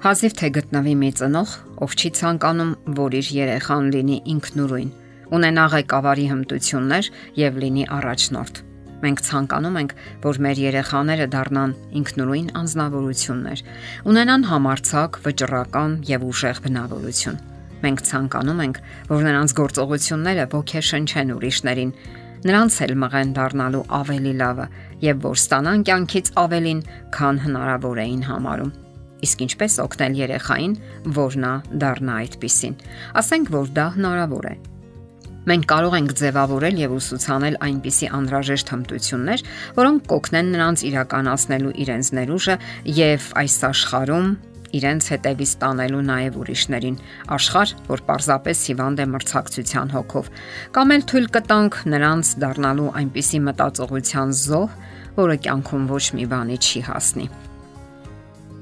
Հազիվ թե գտնվի մի ծնող, ով չի ցանկանում, որ իր երեխան լինի ինքնուրույն, ունենա ղեկավարի հմտություններ եւ լինի առաջնորդ։ Մենք ցանկանում ենք, որ մեր երեխաները դառնան ինքնուրույն անznավորություններ, ունենան համարցակ, վճռական եւ ուժեղ բնավորություն։ Մենք ցանկանում ենք, որ նրանց գործողությունները ոգեշնչեն ուրիշներին, նրանց էլ մղեն դառնալու ավելի լավը եւ որ ստանան կյանքից ավելին, քան հնարավոր էին համարում։ Իսկ ինչպես օգնել երեխային, որ նա դառնա այդպիսին։ Ասենք որ դա հնարավոր է։ Մենք կարող ենք ձևավորել եւ ուսուցանել այնպիսի անհրաժեշտ հմտություններ, որոնք կօգնեն նրանց իրականացնելու իրենց ներուժը եւ այս աշխարհում իրենց հետևից տանելու նաև ուրիշներին աշխարհ, որ պարզապես հիվանդ է մրցակցության հոգով, կամ էլ թույլ կտանք նրանց դառնալու այնպիսի մտածողության զոհ, որը կյանքում ոչ մի բանի չի հասնի։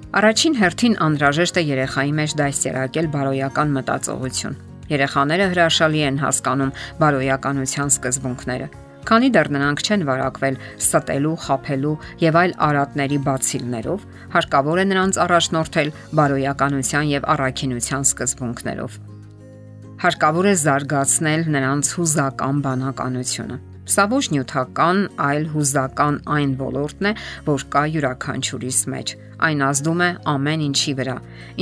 Առաջին հերթին անհրաժեշտ է երեխայի մեջ դասերակել բարոյական մտածողություն։ Երեխաները հրաշալի են հասկանում բարոյականության սկզբունքները, քանի դեռ նրանք չեն վարակվել ստելու, խափելու եւ այլ արատների բացիլներով, հարկավոր է նրանց առաջնորդել բարոյականության եւ առաքինության սկզբունքներով։ Հարկավոր է զարգացնել նրանց հուզական բանականությունը։ Սա ոչ նյութական, այլ հուզական այն ոլորտն է, որ կա յուրաքանչյուրիս մեջ։ Այն ազդում է ամեն ինչի վրա,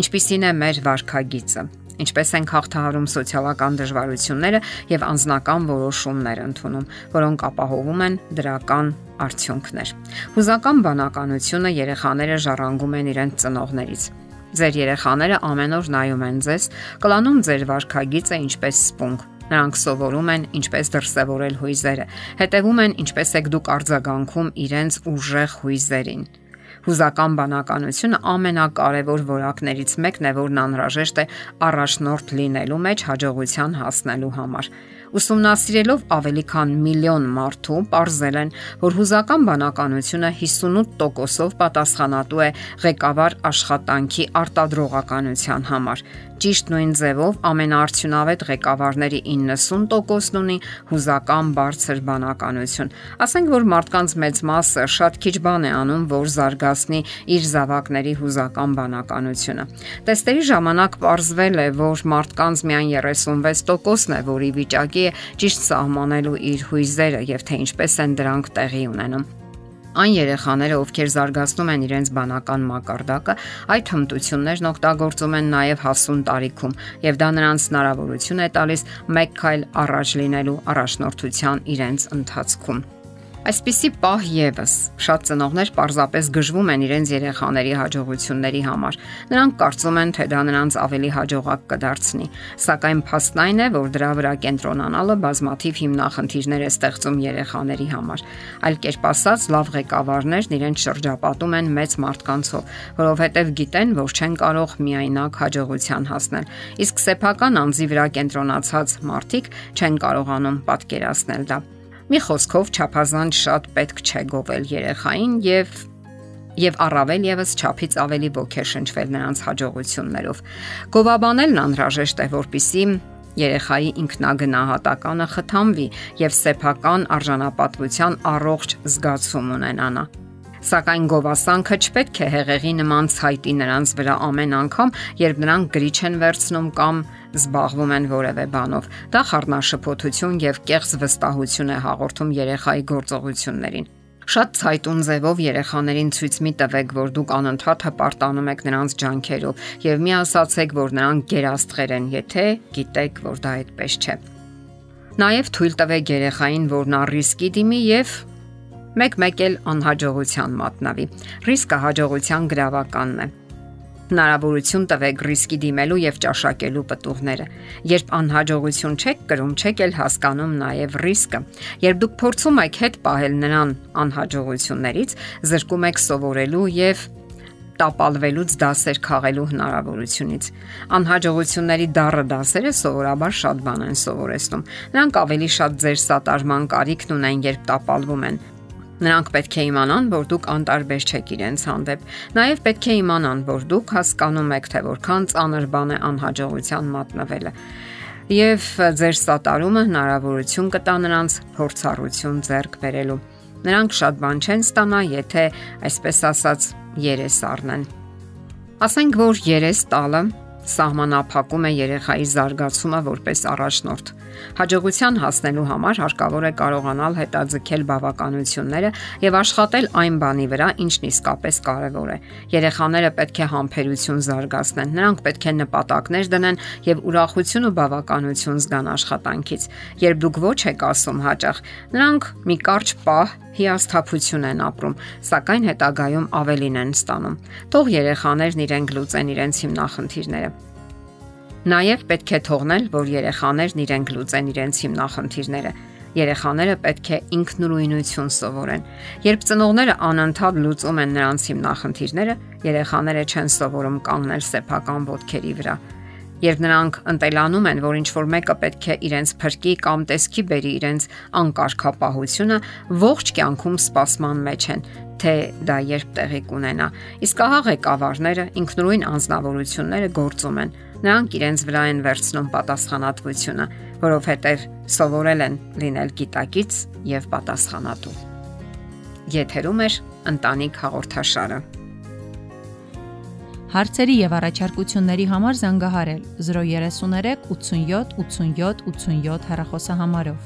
ինչպիսին է մեր վարքագիծը, ինչպես ենք հաղթահարում սոցիալական դժվարությունները եւ անznական որոշումներ ընդունում, որոնք ապահովում են դրական արդյունքներ։ Հուզական բանականությունը երեխաները ժառանգում են իրենց ծնողներից։ Ձեր երեխաները ամեն օր նայում են ձեզ, կլանում ձեր վարքագիծը ինչպես սպունգ Նրանք սովորում են ինչպես դրսևորել հույզերը, հետևում են ինչպես եք դուք արձագանքում իրենց ուժեղ հույզերին։ Հուզական բանականությունը ամենակարևոր որակներից մեկն է, որն անհրաժեշտ է առաջնորդ լինելու մեջ հաջողության հասնելու համար։ Ուսումնասիրելով ավելի քան միլիոն մարդու, ողրզել են, որ հուզական բանականությունը 58%-ով պատասխանատու է ղեկավար աշխատանքի արտադրողականության համար, Ճիշտ նույն ձևով ամենաարդյունավետ ղեկավարների 90%-ն ունի հուզական բարձր բանականություն։ Ասենք որ մարդկանց մեծ մասը շատ քիչ բան է անում, որ զարգացնի իր զավակների հուզական բանականությունը։ Տեստերի ժամանակ ողրզվել է, որ մարդկանց միայն 36%-ն է, որի վիճակի է ճիշտ սահմանելու իր հույզերը եւ թե ինչպես են դրանք տեղի ունենում։ Այն երեխաները, ովքեր զարգացնում են իրենց բանական մակարդակը, այդ հմտություններն օգտագործում են նաև հասուն տարիքում, եւ դա նրանց հնարավորություն է տալիս մեկ քայլ առաջ լինելու առաջնորդության իրենց ընթացքում։ Այսպիսի պահ եւս շատ ծնողներ պարզապես գժվում են իրենց երեխաների հաջողությունների համար։ Նրանք կարծում են, թե դա նրանց ավելի հաջողակ կդարձնի, սակայն փաստն այն է, որ դրա վրա կենտրոնանալը բազմաթիվ հիմնախնդիրներ է ստեղծում երեխաների համար։ Այլ կերպ ասած, լավ ղեկավարներն իրենց շրջապատում են մեծ մարդկանցով, որովհետև գիտեն, որ չեն կարող միայնակ հաջողության հասնել։ Իսկ սեփական անձի վրա կենտրոնացած մարդիկ չեն կարողանում պատկերացնել դա։ Մի խոսքով ճափազանց շատ պետք չէ գովել երեխային եւ եւ առավել եւս ճափից ավելի ոգեշնչվել նրանց հաջողություններով։ Գովաբանելն անհրաժեշտ է, որpիսի երեխայի ինքնագնահատականը խթանվի եւ սեփական արժանապատվության առողջ զգացում ունենանա։ Սակայն գովասանքը չպետք է հեղեղի նման ցայտի նրանց վրա ամեն անգամ, երբ նրանք գրիչ են վերցնում կամ զբաղվում են որևէ բանով։ Դա խառնաշփոթություն եւ կեղծ վստահություն է հաղորդում երեխայի գործողություններին։ Շատ ցայտուն ձևով երեխաներին ցույց մի տվեք, որ դուք անընդհատ հպարտանում եք նրանց ջանքերով եւ մի ասացեք, որ նրանք գերաստղեր են, եթե գիտեք, որ դա այդպես չէ։ Նաև թույլ տվեք երեխային, որ նա ռիսկի դիմի եւ մեկ-մեկ էլ անհաջողության մատնավի։ Ռիսկը հաջողության գրավականն է հնարավորություն տվեք ռիսկի դիմելու եւ ճաշակելու պտուղները։ Երբ անհաջողություն չեք կրում, չեք էլ հասկանում նաեւ ռիսկը։ Երբ դուք փորձում եք հետ պահել նրան անհաջողություններից, զրկում եք սովորելու եւ տապալվելուց դասեր քաղելու հնարավորությունից։ Անհաջողությունների դառը դասերը սովորաբար շատ բան են սովորեցնում։ Նրանք ավելի շատ ձեր սատարման կարիքն ունեն, երբ տապալվում են, Նրանք պետք է իմանան, որ դուք անտարբեր չեք իրենց հանդեպ։ Նաև պետք է իմանան, որ դուք հասկանում եք, թե որքան ծանր բան է անհաջողության մատնվելը։ Եվ ձեր սատարումը հնարավորություն կտա նրանց փորձառություն ձեռք բերելու։ Նրանք շատ բան չեն ստանա, եթե այսպես ասած երես առնեն։ Ասենք որ երես տալը սահմանափակում է երեխայի զարգացումը որպես առաջնորդ։ Հաջողության հասնելու համար հարկավոր է կարողանալ հետաձգել բավականությունները եւ աշխատել այն բանի վրա, ինչն իսկապես կարեւոր է։ Երեխաները պետք է համբերություն զարգացնեն, նրանք պետք է նպատակներ դնեն եւ ուրախություն ու բավականություն զգան աշխատանքից։ Երբ դուք ոչ եք ասում հաճախ, նրանք մի կարճ պահ հիասթափություն են ապրում, սակայն հետագայում ավելին են ստանում։ Թող երեխաներն իրենք լուծեն իրենց հիմնախնդիրները։ Նաև պետք է թողնել, որ երեխաներն իրենք լուծեն իրենց հիմնախնդիրները։ Երեխաները պետք է ինքնուրույնություն սովորեն։ Երբ ծնողները անընդհատ լուծում են նրանց հիմնախնդիրները, երեխաները չեն սովորում կանգնել սեփական ոտքերի վրա։ Երբ նրանք ընտելանում են, որ ինչ որ մեկը պետք է իրենց փրկի կամ տեսքի բերի իրենց անկարգապահությունը, ողջ կյանքում սպասման մեջ են, թե դա երբ տեղի կունենա։ Իսկ ահա ղեկավարները, ինքնուրույն անznավորությունները գործում են։ Նրանք իրենց վրա են վերցնում պատասխանատվությունը, որովհետև սովորել են լինել գիտակից եւ պատասխանատու։ Եթերում է ընտանիք հաղորդաշարը։ Հարցերի եւ առաջարկությունների համար զանգահարել 033 87 87 87 հեռախոսահամարով։